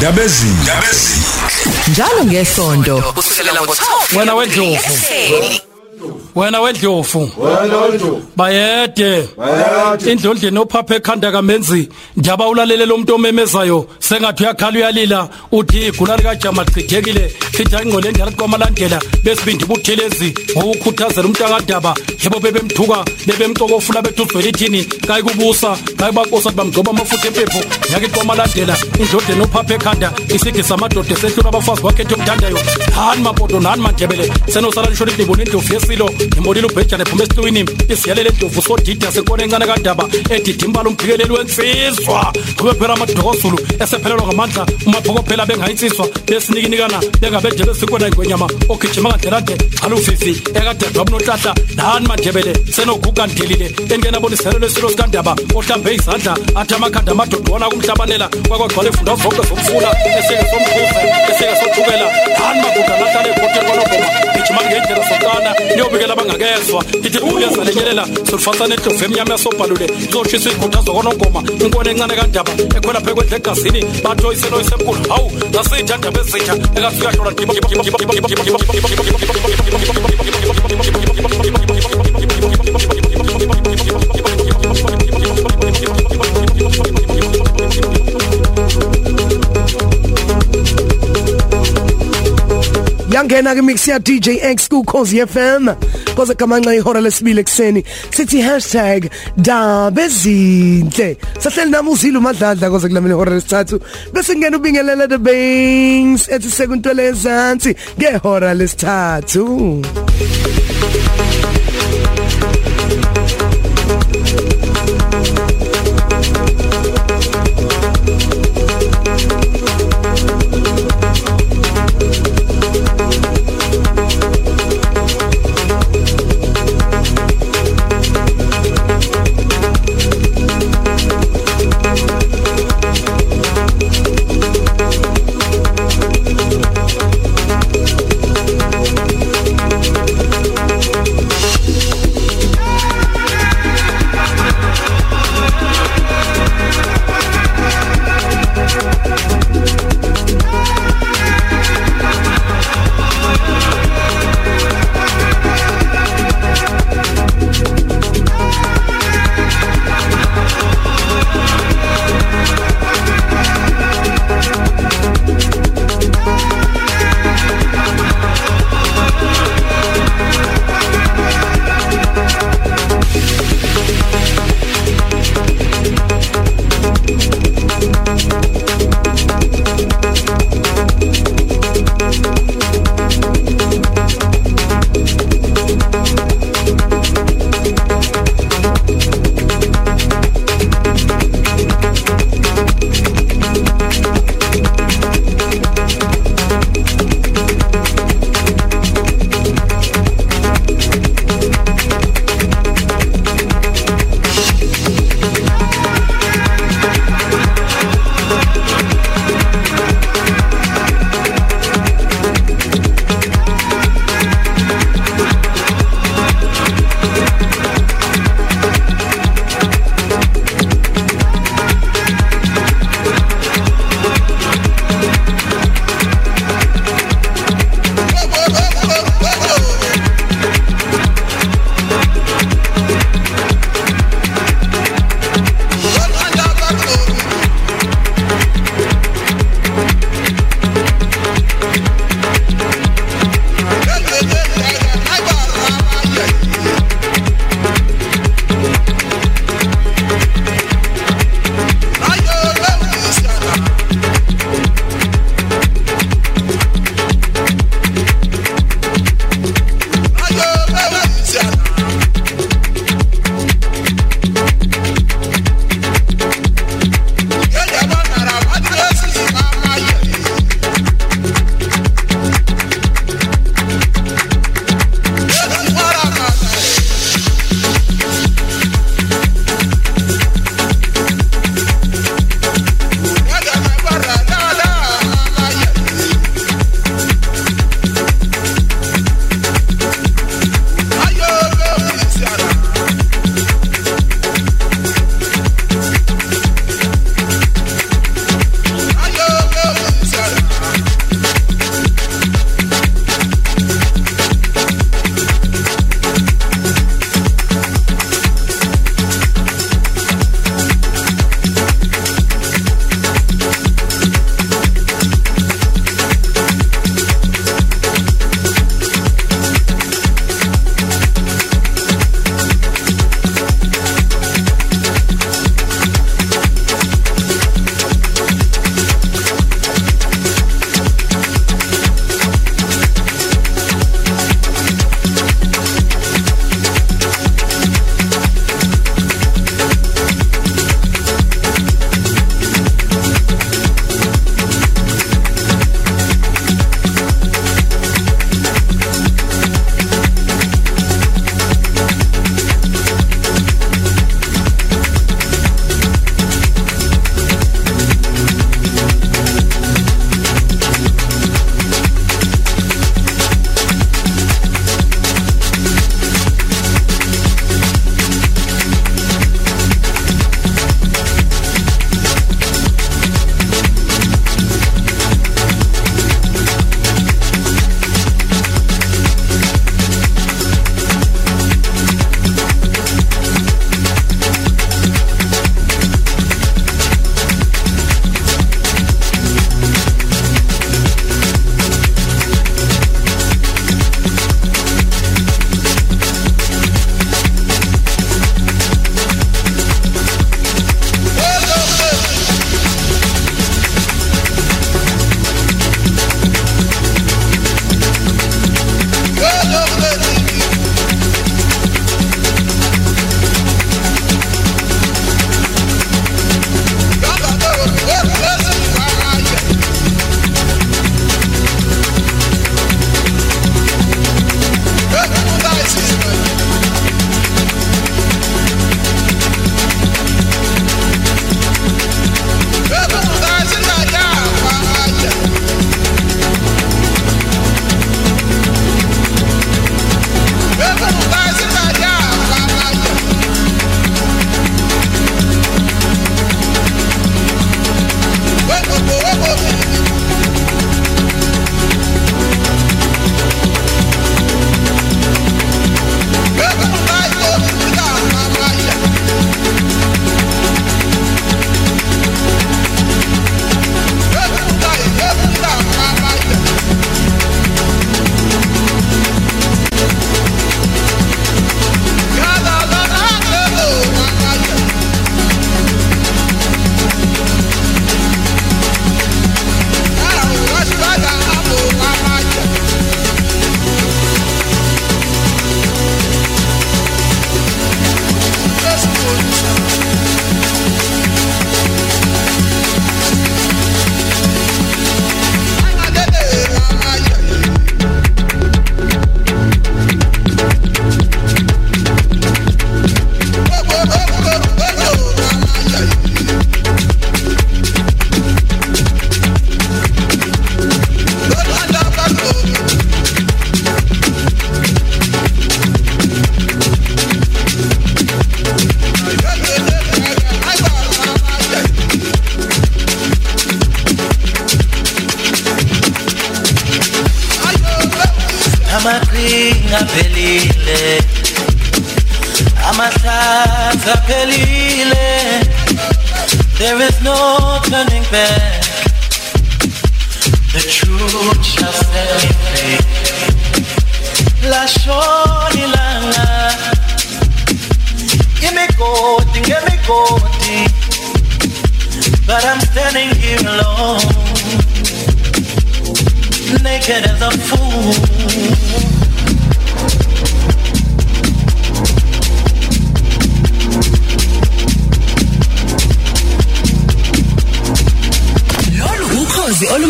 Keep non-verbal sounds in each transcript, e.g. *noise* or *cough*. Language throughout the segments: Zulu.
indaba ezinhle njalo ngesonto kusukela ngo-12 wena wendlovu. Wena wendlovu bayede. Indlondleni ophapha ekhanda kamenzi njaba ulalele lo muntu omemezayo sengathi uyakhala uyalila. Uthi igula likajama lichithekile chitha ingqondo endala kwamalandela besibindi buthelezi ngokukhuthazela umntangadaba yebo bebemthuka bebemcokofula bethi uzwela ithini? Kayi kubusa kayi bakosa bamgcoba amafutha empepho. Yake kwamalandela indlondleni ophapha ekhanda isigisi samadoda esehlula abafazi wakhethe omthandayo hani mabodo nani mandebele senosala lisho lithi ngibona indlovu yesilo ngimbonile ubhejane ephuma esitwini isiyalele ndlovu sodida senkona encane kadaba edida imbala umphikeleli wensizwa. Kube phela amadokozulu esephelelwa ngamandla umaphokophela bengayinsizwa. Besinikinikana bengabede besikwena ingwenyama ogijima kadelade alufifi ekade adwaba nohlahla nani mandebele senoguga ndelile engenaboniselelo esilo sikandaba ohlambe izandla athi amakhanda amadoda wona kumhlabanela. Kwakwagcwala ifunda zonke zomfula eseke somkhuze sokana niyobikela abangakezwa ithi uyazalenyelela solufasana endlovu emnyama yasobhalule izoshisa ikhuthazo konongoma inkona encane kandaba ekhwela phekwedla egazini batho iselo isenkulu hawu nasitha ndaba ezitsha ekafika hlola yangena ke mix ya DJ X ku Khosi FM koze kamanxa ihora lesibili ekseni sithi #dabezinhle. Sahleli nami uzile umadladla koze kulamela ihora lesithathu. Bese ngena ubingelela the bangs ethi sekuntwele ezansi ngehora lesithathu.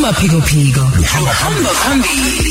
Ukhozi olumaphiko phiko hamba phambili.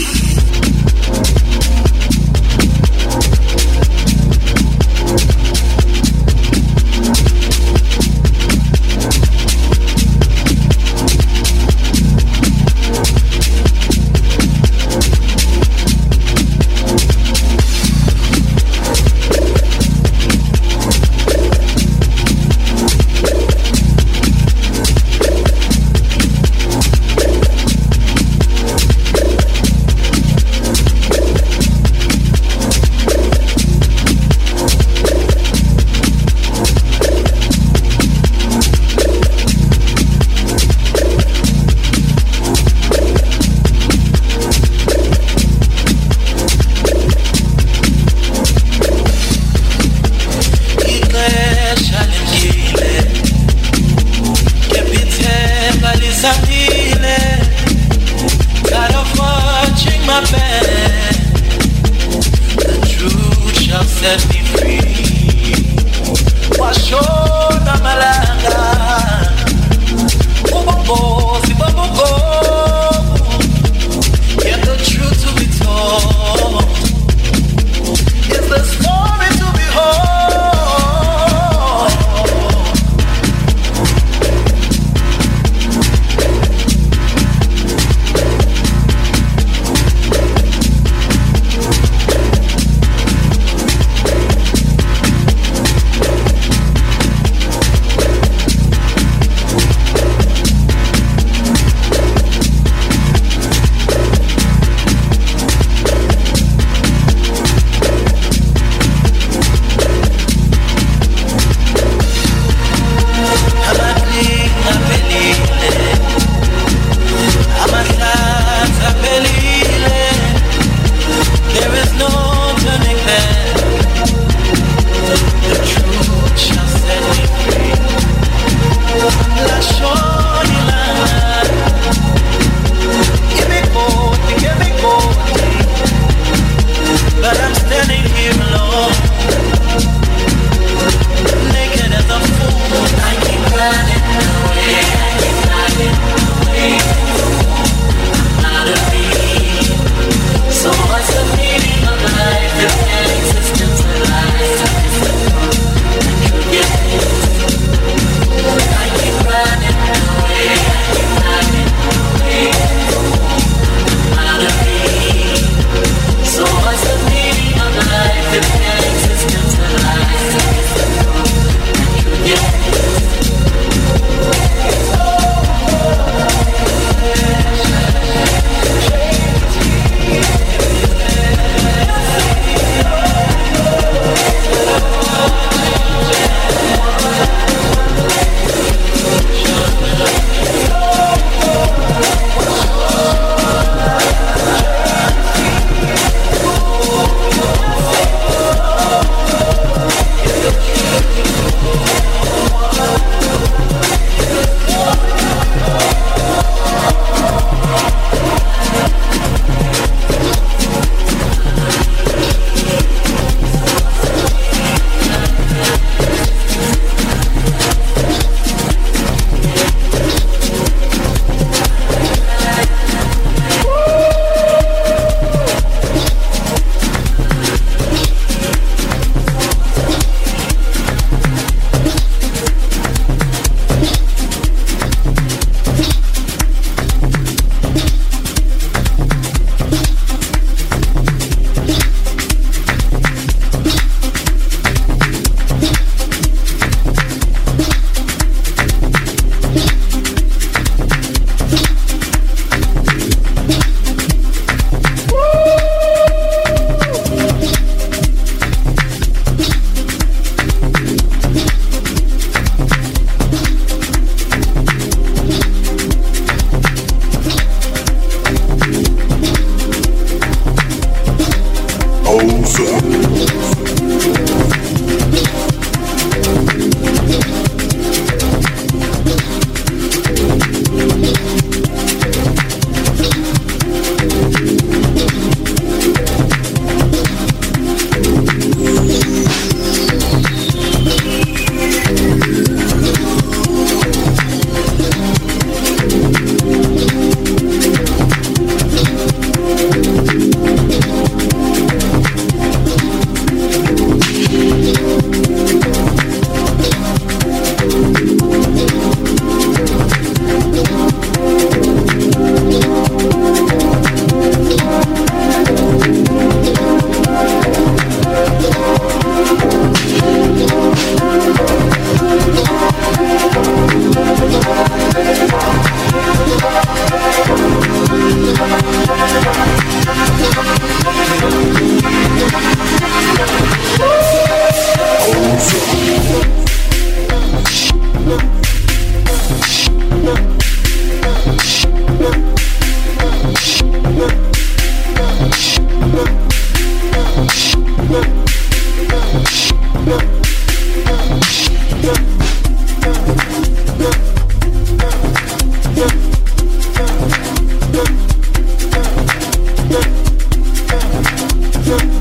you.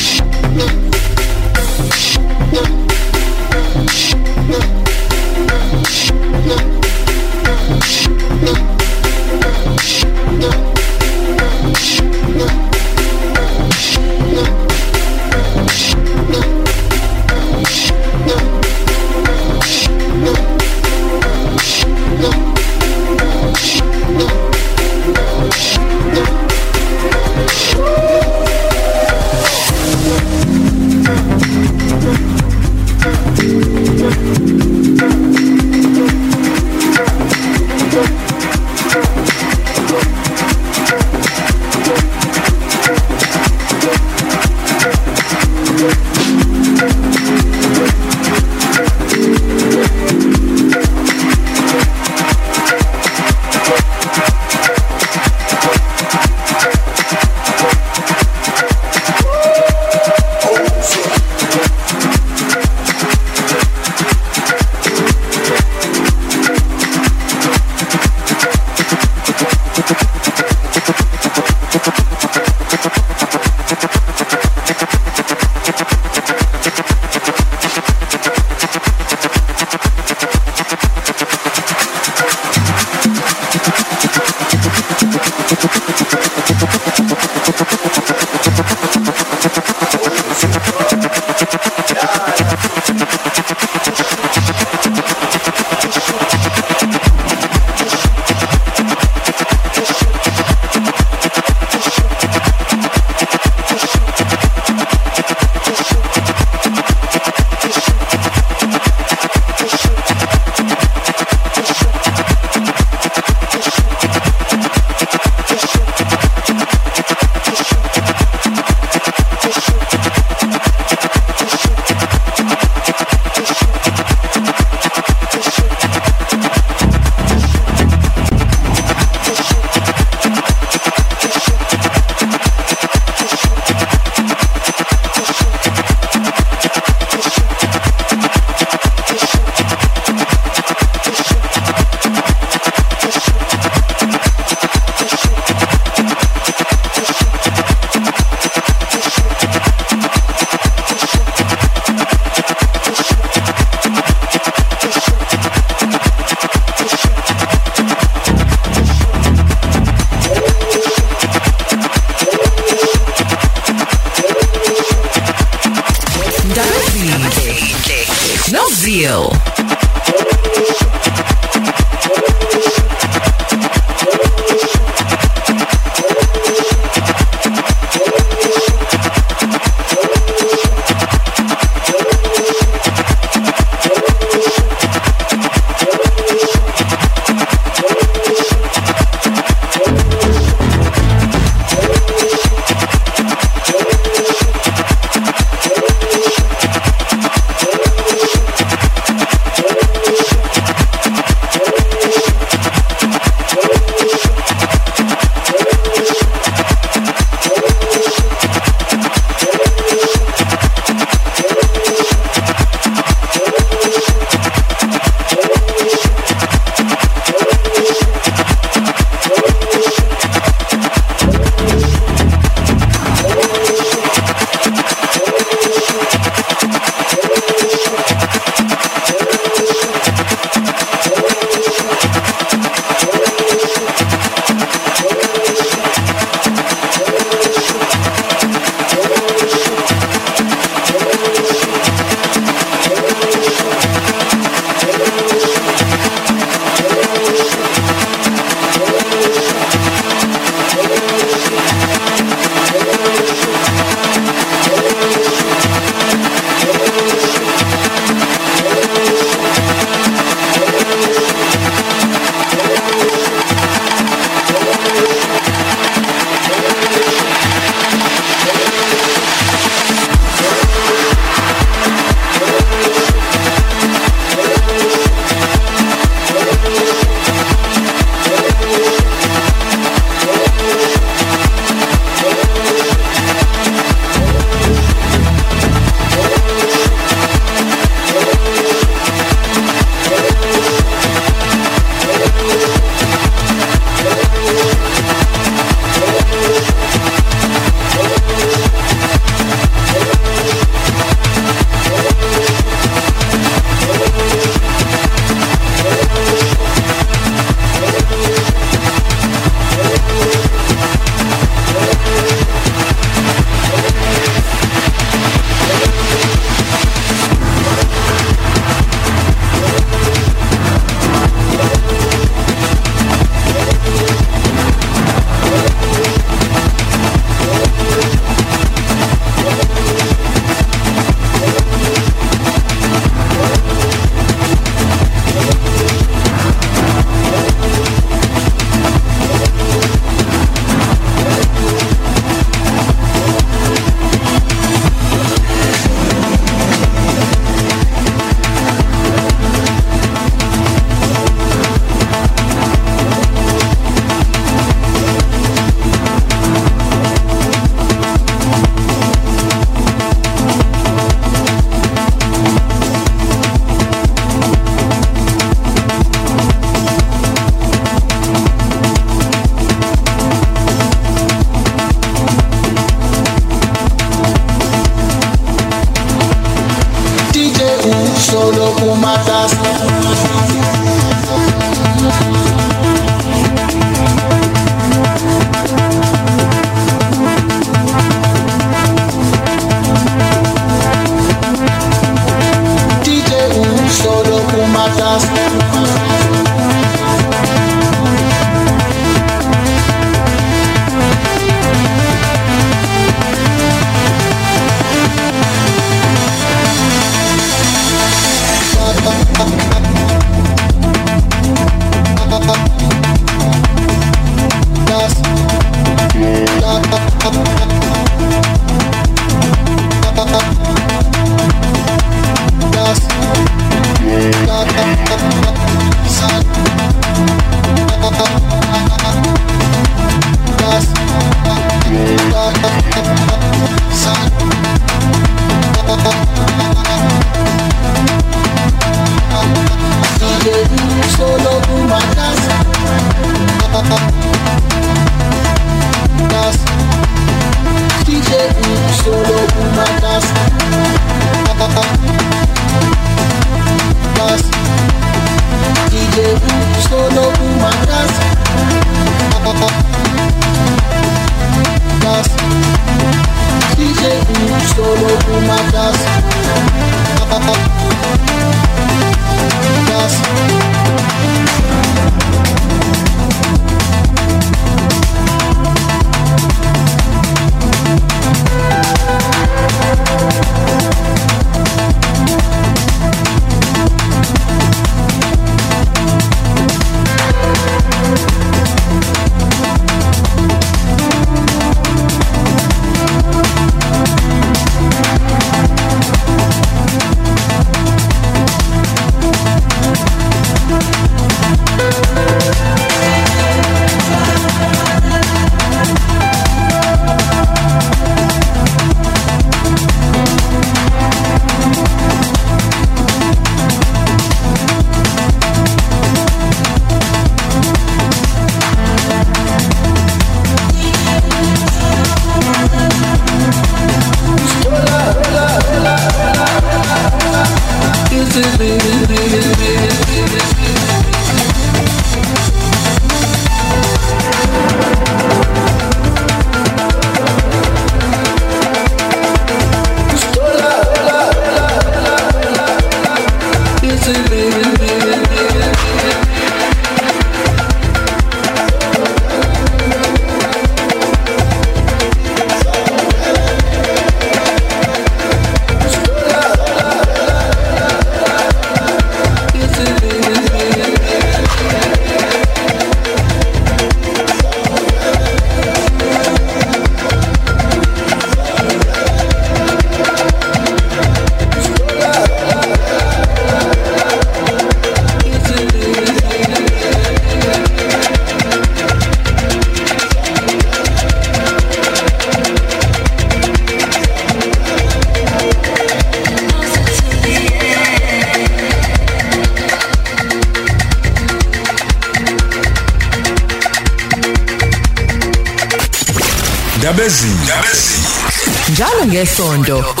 Njalo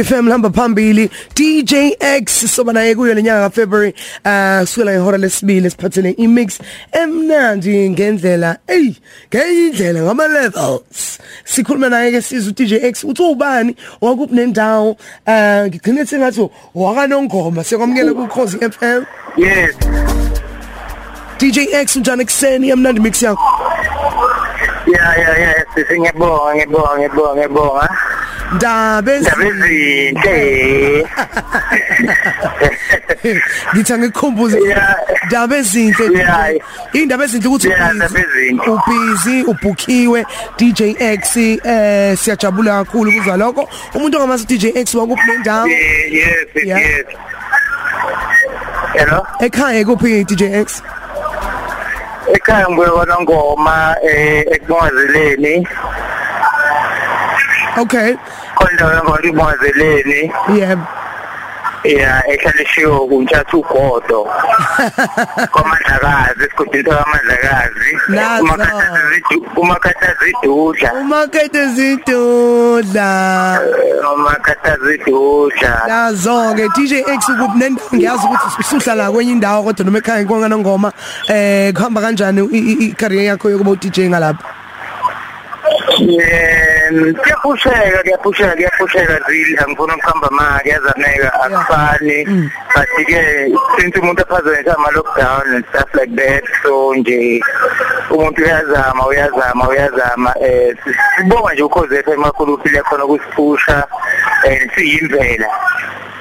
ukhozi FM lihamba phambili. DJ X soba naye kuyo lenyanga ka February uh kusukela ngehora lesibili siphathele imix emnandi ngendlela ey ngendlela ngama levels sikhuluma naye ke sizwe DJ X uthi ubani wakuphi nendawo? Uh ngigcine sengathi wakanongoma. Sekwamukela ku Khosi FM Yes. DJ X unjani kuseni emnandi mix yakho. Yeah, yeah, yeah. Sisi ngiyabonga, ngiyabonga, ngiyabonga, ngiyabonga. Indaba ezinhle. *laughs* ngithi ngikukhumbuze Yeah. ndaba ezinhle indaba ezinhle ukuthi ubhizi, ubhukiwe DJ X eh siyajabula kakhulu kuzwa lokho umuntu ongamazi DJ X wakuphi nendawo Yes, yes. Hello. ekhaya kuphi DJ X Ekhaya ngibuye kona ngoma eh ekubongazeleni. okay Khona ngona ibongazeleni. Yeah ya ehlalishiwo kuntshatha ugodo kwamadlakazi esigodini kwamadlakazi Nazo. umakhathazidudla umakete zidudla umakhathazidudla Yazo ke DJ X ukuphi nendawo ngiyazi ukuthi usuhlala kwenye indawo kodwa noma ekhaya konke ngoma eh kuhamba kanjani i- i i- career yakho yokuba DJ ngalapha Yem kuyaphusheka kuyaphusheka kuyaphusheka zili angifuna ukuhamba mali yazaneka akufani. But ke since umuntu aphazanyiswa ama lockdown and stuff like that so nje umuntu uyazama uyazama uyazama eh sibonga nje ukhoze FM kakhulu uphile khona ukusiphusha eh siyimvela.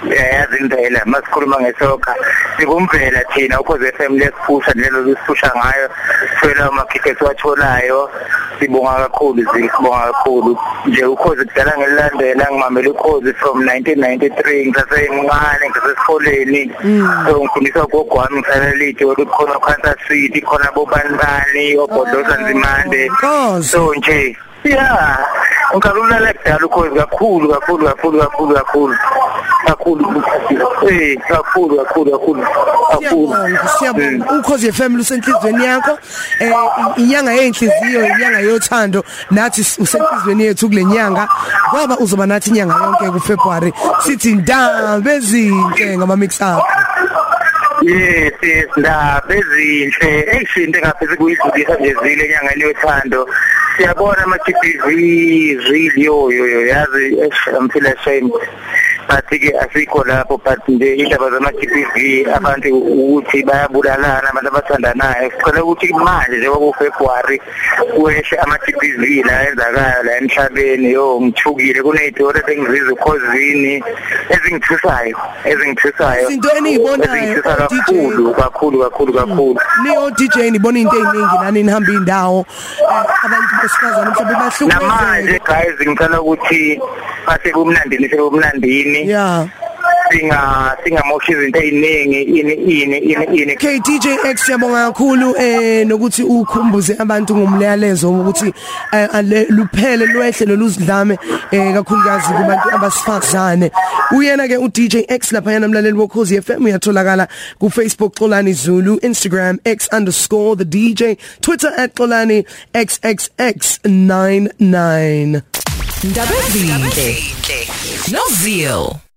Yazi impela masikhuluma ngesokha sikumvela thina ukhoze FM lesiphusha lelo lesiphusha ngayo sifela amakhiphe siwatholayo sibonga kakhulu sibonga kakhulu. Nje ukhoze kudala ngelilandela ngimamela ukhoze from 1993 ngisasemncane ngisesikoleni so ngifundisa ugogo wami ngihlala lidi olukhona Kansas City khona bobanibani obhodoza nzimande. Nkosi. so nje ya ngikalulala kudala ukhozi kakhulu kakhulu kakhulu kakhulu kakhulu. Kakhulu eh kakhulu kakhulu kakhulu. Kakhulu Siyabonga. Siyabonga ukhozi FM lusenhlizweni yakho. Eh i- inyanga yenhliziyo inyanga yothando. Nathi s- usenhlizweni yethu kulenyanga ngoba uzoba nathi inyanga yonke ku February sithi ndaba ezinhle ngama mix up. Yes yes ndaba ezinhle eyisinto engaphezi kuyidlulisa nje zile enyangeni yothando. Siyabona ama GBV zili yo yo yo. Yazi eish, I'm feel ashamed but ke asikho lapho but nje indaba zama GBV abantu ukuthi bayabulalana abantu abathandanayo sicela ukuthi manje njengoba uFebruary kweshe ama GBV la enzakala la emhlabeni yo ngithukile kunezitoro engizizwe ukhozini ezingithusayo ezingithusayo. Izinto eniyibonayo, ezingithusa o- DJ. kakhulu kakhulu kakhulu kakhulu. Ni o DJ nibona into eziningi nani nihamba indawo eh, abantu besifazana mhlawumbe namanje bahlukumezeke guys ngicela ukuthi base kumnandini sebumnandini yeah. Singa singamoshi izinto eziningi ini ini ini ini. Okay DJ X siyabonga kakhulu eh nokuthi ukhumbuze abantu ngomlayalezo ukuthi eh, luphele lwehle loluzidlame eh kakhulukazi kubantu abasifazane. Uyena ke u DJ X lapha yana mlaleli wokhozi FM uyatholakala ku Facebook Xolani Zulu Instagram x_the DJ Twitter @xolani xxx99 Ndaba ezinhle. No Zeal.